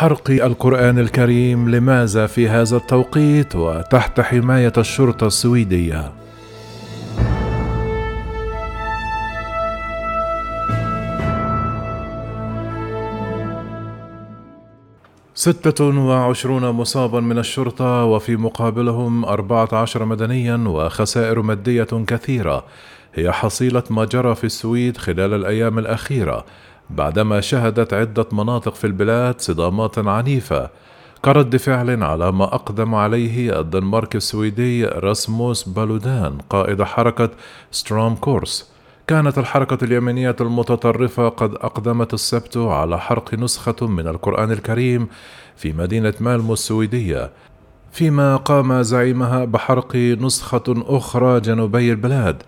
حرق القرآن الكريم لماذا في هذا التوقيت وتحت حماية الشرطة السويدية؟ ستة وعشرون مصابا من الشرطة وفي مقابلهم أربعة عشر مدنيا وخسائر مادية كثيرة هي حصيلة ما جرى في السويد خلال الأيام الأخيرة بعدما شهدت عدة مناطق في البلاد صدامات عنيفة كرد فعل على ما أقدم عليه الدنمارك السويدي راسموس بالودان قائد حركة ستروم كورس. كانت الحركة اليمينية المتطرفة قد أقدمت السبت على حرق نسخة من القرآن الكريم في مدينة مالمو السويدية فيما قام زعيمها بحرق نسخة أخرى جنوبي البلاد.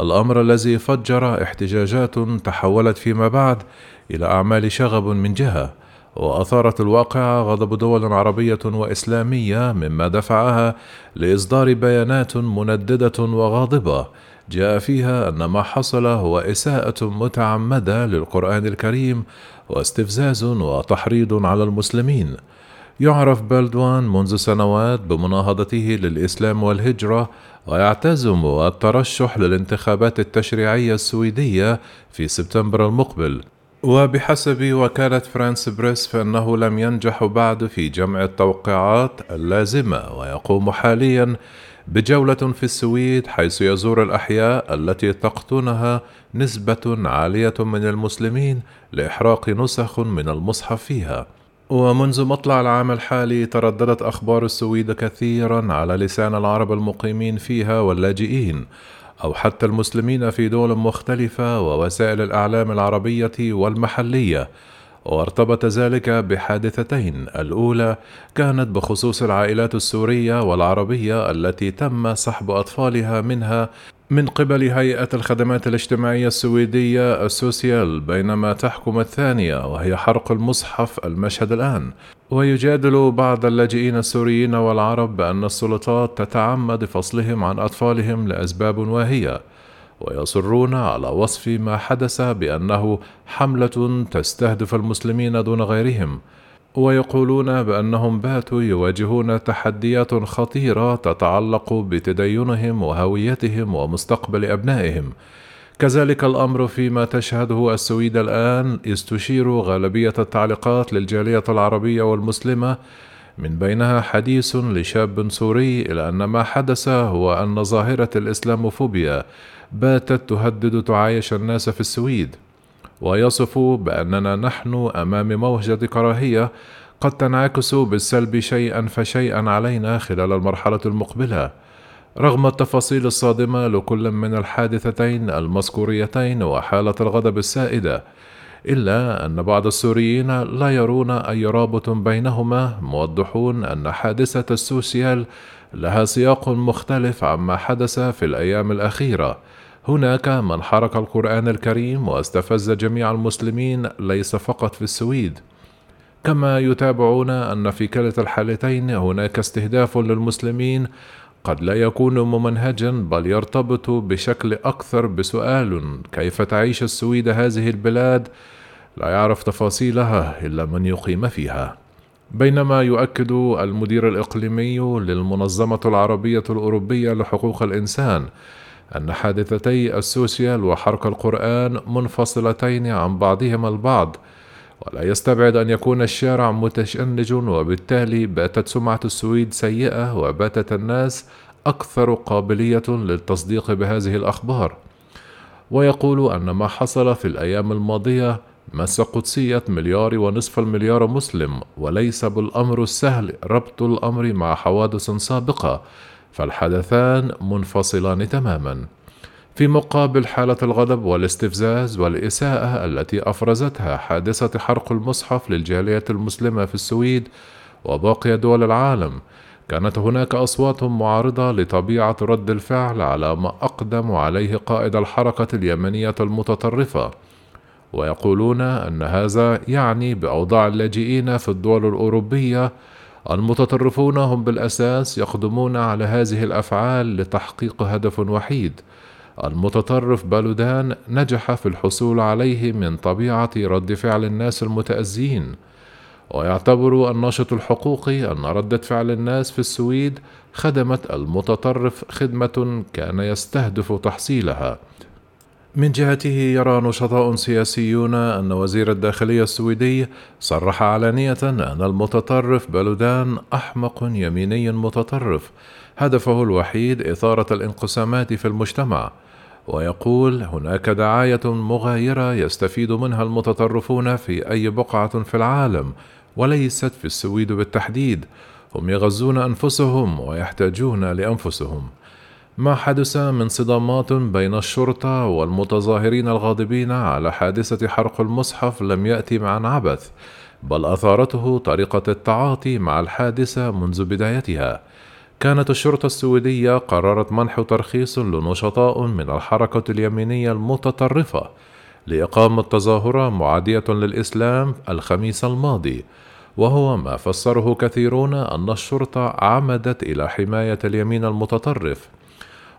الأمر الذي فجر احتجاجات تحولت فيما بعد إلى أعمال شغب من جهة وأثارت الواقعة غضب دول عربية وإسلامية مما دفعها لإصدار بيانات منددة وغاضبة. جاء فيها أن ما حصل هو إساءة متعمدة للقرآن الكريم واستفزاز وتحريض على المسلمين. يعرف بلدوان منذ سنوات بمناهضته للإسلام والهجرة ويعتزم الترشح للانتخابات التشريعية السويدية في سبتمبر المقبل. وبحسب وكالة فرانس بريس فإنه لم ينجح بعد في جمع التوقيعات اللازمة ويقوم حاليا بجولة في السويد حيث يزور الأحياء التي تقطنها نسبة عالية من المسلمين لإحراق نسخ من المصحف فيها. ومنذ مطلع العام الحالي ترددت أخبار السويد كثيرا على لسان العرب المقيمين فيها واللاجئين أو حتى المسلمين في دول مختلفة ووسائل الإعلام العربية والمحلية وارتبط ذلك بحادثتين. الأولى كانت بخصوص العائلات السورية والعربية التي تم سحب أطفالها منها من قبل هيئة الخدمات الاجتماعية السويدية السوسيال بينما تحكم الثانية وهي حرق المصحف المشهد الآن. ويجادل بعض اللاجئين السوريين والعرب بأن السلطات تتعمد فصلهم عن أطفالهم لأسباب واهية. ويصرون على وصف ما حدث بأنه حملة تستهدف المسلمين دون غيرهم. ويقولون بأنهم باتوا يواجهون تحديات خطيرة تتعلق بتدينهم وهويتهم ومستقبل أبنائهم. كذلك الأمر فيما تشهده السويد الآن استشير غالبية التعليقات للجالية العربية والمسلمة من بينها حديث لشاب سوري إلى أن ما حدث هو أن ظاهرة الإسلاموفوبيا باتت تهدد تعايش الناس في السويد. ويصف بأننا نحن أمام موجه كراهية قد تنعكس بالسلب شيئا فشيئا علينا خلال المرحلة المقبلة. رغم التفاصيل الصادمة لكل من الحادثتين المذكوريتين وحالة الغضب السائدة إلا أن بعض السوريين لا يرون أي رابط بينهما موضحون أن حادثة السوسيال لها سياق مختلف عما حدث في الأيام الأخيرة. هناك من حرك القرآن الكريم واستفز جميع المسلمين ليس فقط في السويد. كما يتابعون أن في كلتا الحالتين هناك استهداف للمسلمين. قد لا يكون ممنهجا بل يرتبط بشكل أكثر بسؤال كيف تعيش السويد هذه البلاد؟ لا يعرف تفاصيلها إلا من يقيم فيها. بينما يؤكد المدير الإقليمي للمنظمة العربية الأوروبية لحقوق الإنسان أن حادثتي السوسيال وحرق القرآن منفصلتين عن بعضهما البعض ولا يستبعد أن يكون الشارع متشنج وبالتالي باتت سمعة السويد سيئة وباتت الناس أكثر قابلية للتصديق بهذه الأخبار. ويقول أن ما حصل في الأيام الماضية مس قدسية مليار ونصف المليار مسلم وليس بالأمر السهل ربط الأمر مع حوادث سابقة. فالحدثان منفصلان تماما. في مقابل حالة الغضب والاستفزاز والإساءة التي أفرزتها حادثة حرق المصحف للجالية المسلمة في السويد وباقي دول العالم كانت هناك أصوات معارضة لطبيعة رد الفعل على ما أقدم عليه قائد الحركة اليمنية المتطرفة. ويقولون أن هذا يعني بأوضاع اللاجئين في الدول الأوروبية المتطرفون هم بالأساس يقدمون على هذه الأفعال لتحقيق هدف وحيد. المتطرف بالودان نجح في الحصول عليه من طبيعة رد فعل الناس المتأزين. ويعتبر الناشط الحقوقي أن ردة فعل الناس في السويد خدمت المتطرف خدمة كان يستهدف تحصيلها. من جهته يرى نشطاء سياسيون أن وزير الداخلية السويدي صرح علانية أن المتطرف بلودان أحمق يميني متطرف. هدفه الوحيد إثارة الانقسامات في المجتمع. ويقول هناك دعاية مغايرة يستفيد منها المتطرفون في أي بقعة في العالم وليست في السويد بالتحديد. هم يغزون أنفسهم ويحتاجون لأنفسهم. ما حدث من صدامات بين الشرطة والمتظاهرين الغاضبين على حادثة حرق المصحف لم يأتي عن عبث بل أثارته طريقة التعاطي مع الحادثة منذ بدايتها. كانت الشرطة السويدية قررت منح ترخيص لنشطاء من الحركة اليمينية المتطرفة لإقامة تظاهرة معادية للإسلام الخميس الماضي وهو ما فسره كثيرون أن الشرطة عمدت إلى حماية اليمين المتطرف.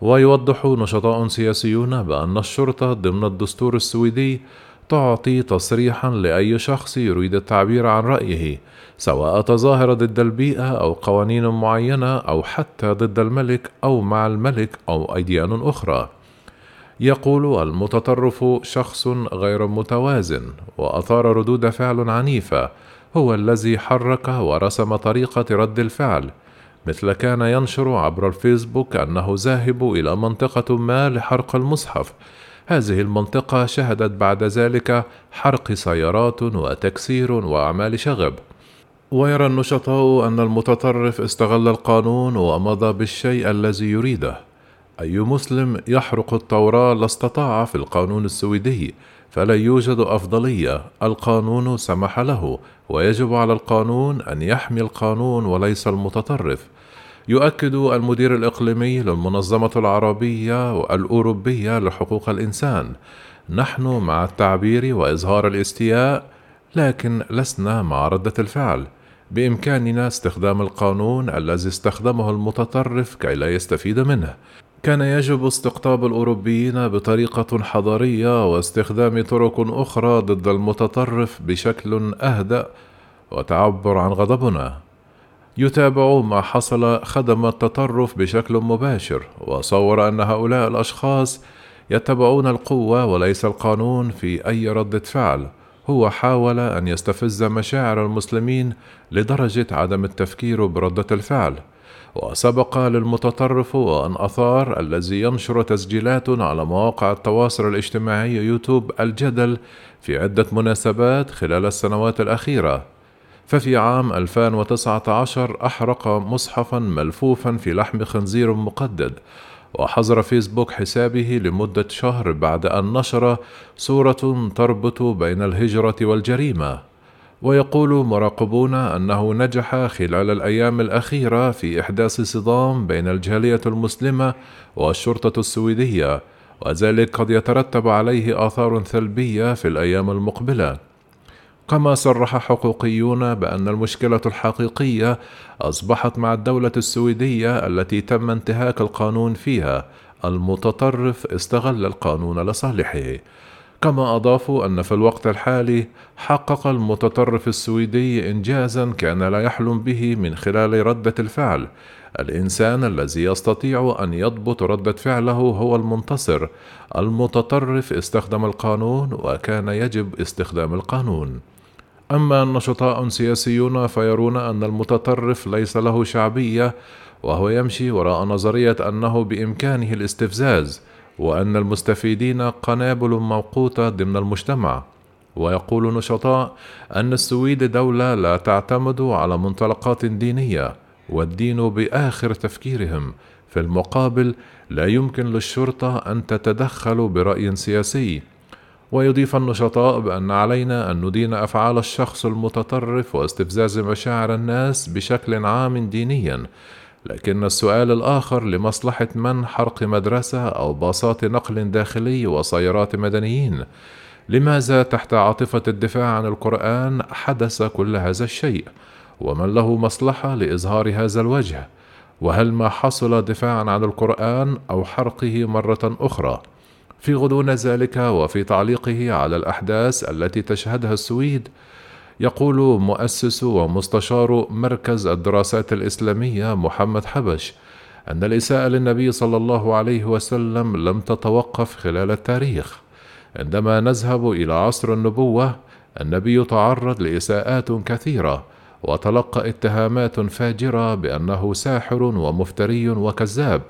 ويوضح نشطاء سياسيون بأن الشرطة ضمن الدستور السويدي تعطي تصريحا لأي شخص يريد التعبير عن رأيه سواء تظاهر ضد البيئة أو قوانين معينة أو حتى ضد الملك أو مع الملك أو أديان أخرى. يقول المتطرف شخص غير متوازن وأثار ردود فعل عنيفة هو الذي حرك ورسم طريقة رد الفعل مثل كان ينشر عبر الفيسبوك أنه ذاهب إلى منطقة ما لحرق المصحف. هذه المنطقة شهدت بعد ذلك حرق سيارات وتكسير وأعمال شغب. ويرى النشطاء أن المتطرف استغل القانون ومضى بالشيء الذي يريده. أي مسلم يحرق التوراة لاستطاع في القانون السويدي فلا يوجد أفضلية. القانون سمح له ويجب على القانون أن يحمي القانون وليس المتطرف. يؤكد المدير الإقليمي للمنظمة العربية والأوروبية لحقوق الإنسان نحن مع التعبير وإظهار الاستياء لكن لسنا مع ردة الفعل بإمكاننا استخدام القانون الذي استخدمه المتطرف كي لا يستفيد منه. كان يجب استقطاب الأوروبيين بطريقة حضارية واستخدام طرق أخرى ضد المتطرف بشكل أهدأ وتعبر عن غضبنا. يتابع ما حصل خدم التطرف بشكل مباشر وصور أن هؤلاء الأشخاص يتبعون القوة وليس القانون في أي ردة فعل. هو حاول أن يستفز مشاعر المسلمين لدرجة عدم التفكير بردة الفعل. وسبق للمتطرف وأن أثار الذي ينشر تسجيلات على مواقع التواصل الاجتماعي يوتيوب الجدل في عدة مناسبات خلال السنوات الأخيرة. ففي عام 2019 أحرق مصحفا ملفوفا في لحم خنزير مقدد وحظر فيسبوك حسابه لمدة شهر بعد أن نشر صورة تربط بين الهجرة والجريمة. ويقول مراقبون أنه نجح خلال الأيام الأخيرة في إحداث صدام بين الجالية المسلمة والشرطة السويدية وذلك قد يترتب عليه آثار سلبية في الأيام المقبلة. كما صرح حقوقيون بأن المشكلة الحقيقية أصبحت مع الدولة السويدية التي تم انتهاك القانون فيها. المتطرف استغل القانون لصالحه. كما أضافوا أن في الوقت الحالي حقق المتطرف السويدي إنجازا كان لا يحلم به من خلال ردة الفعل. الإنسان الذي يستطيع أن يضبط ردة فعله هو المنتصر. المتطرف استخدم القانون وكان يجب استخدام القانون. أما النشطاء سياسيون فيرون أن المتطرف ليس له شعبية وهو يمشي وراء نظرية أنه بإمكانه الاستفزاز وأن المستفيدين قنابل موقوتة ضمن المجتمع. ويقول نشطاء أن السويد دولة لا تعتمد على منطلقات دينية والدين بآخر تفكيرهم. في المقابل لا يمكن للشرطة أن تتدخل برأي سياسي. ويضيف النشطاء بأن علينا أن ندين أفعال الشخص المتطرف واستفزاز مشاعر الناس بشكل عام دينيا. لكن السؤال الآخر لمصلحة من حرق مدرسة أو باصات نقل داخلي وسيارات مدنيين؟ لماذا تحت عاطفة الدفاع عن القرآن حدث كل هذا الشيء؟ ومن له مصلحة لإظهار هذا الوجه؟ وهل ما حصل دفاعا عن القرآن أو حرقه مرة أخرى؟ في غضون ذلك وفي تعليقه على الأحداث التي تشهدها السويد يقول مؤسس ومستشار مركز الدراسات الإسلامية محمد حبش أن الإساءة للنبي صلى الله عليه وسلم لم تتوقف خلال التاريخ عندما نذهب إلى عصر النبوة النبي تعرض لإساءات كثيرة وتلقى اتهامات فاجرة بأنه ساحر ومفتري وكذاب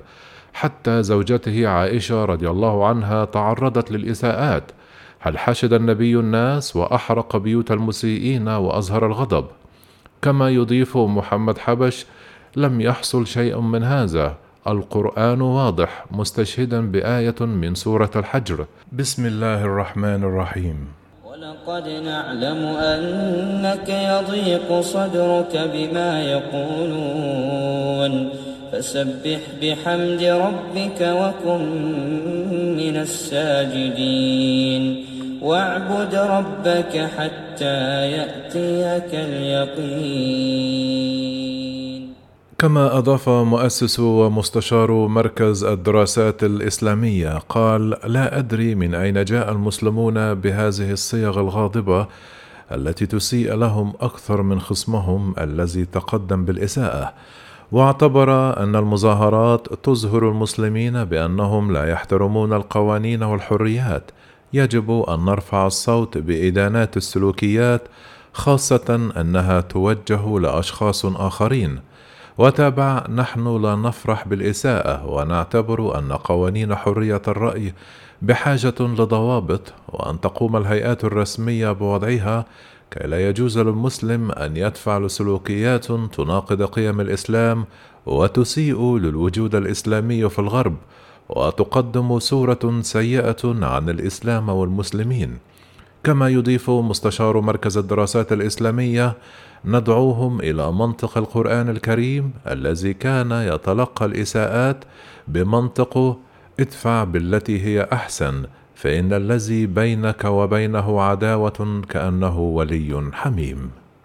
حتى زوجته عائشة رضي الله عنها تعرضت للإساءات. هل حشد النبي الناس وأحرق بيوت المسيئين وأظهر الغضب؟ كما يضيف محمد حبش لم يحصل شيء من هذا. القرآن واضح مستشهدا بآية من سورة الحجر. بسم الله الرحمن الرحيم. ولقد نعلم أنك يضيق صدرك بما يقولون. فسبح بحمد ربك وكن من الساجدين. واعبد ربك حتى يأتيك اليقين. كما أضاف مؤسس ومستشار مركز الدراسات الإسلامية قال لا أدري من أين جاء المسلمون بهذه الصيغ الغاضبة التي تسيء لهم أكثر من خصمهم الذي تقدم بالإساءة. واعتبر أن المظاهرات تظهر المسلمين بأنهم لا يحترمون القوانين والحريات. يجب أن نرفع الصوت بإدانات السلوكيات خاصة أنها توجه لأشخاص آخرين. وتابع نحن لا نفرح بالإساءة ونعتبر أن قوانين حرية الرأي بحاجة لضوابط وأن تقوم الهيئات الرسمية بوضعها كي لا يجوز للمسلم أن يدفع لسلوكيات تناقض قيم الإسلام وتسيء للوجود الإسلامي في الغرب وتقدم صورة سيئة عن الإسلام والمسلمين. كما يضيف مستشار مركز الدراسات الإسلامية ندعوهم إلى منطق القرآن الكريم الذي كان يتلقى الإساءات بمنطق ادفع بالتي هي أحسن فإن الذي بينك وبينه عداوة كأنه ولي حميم.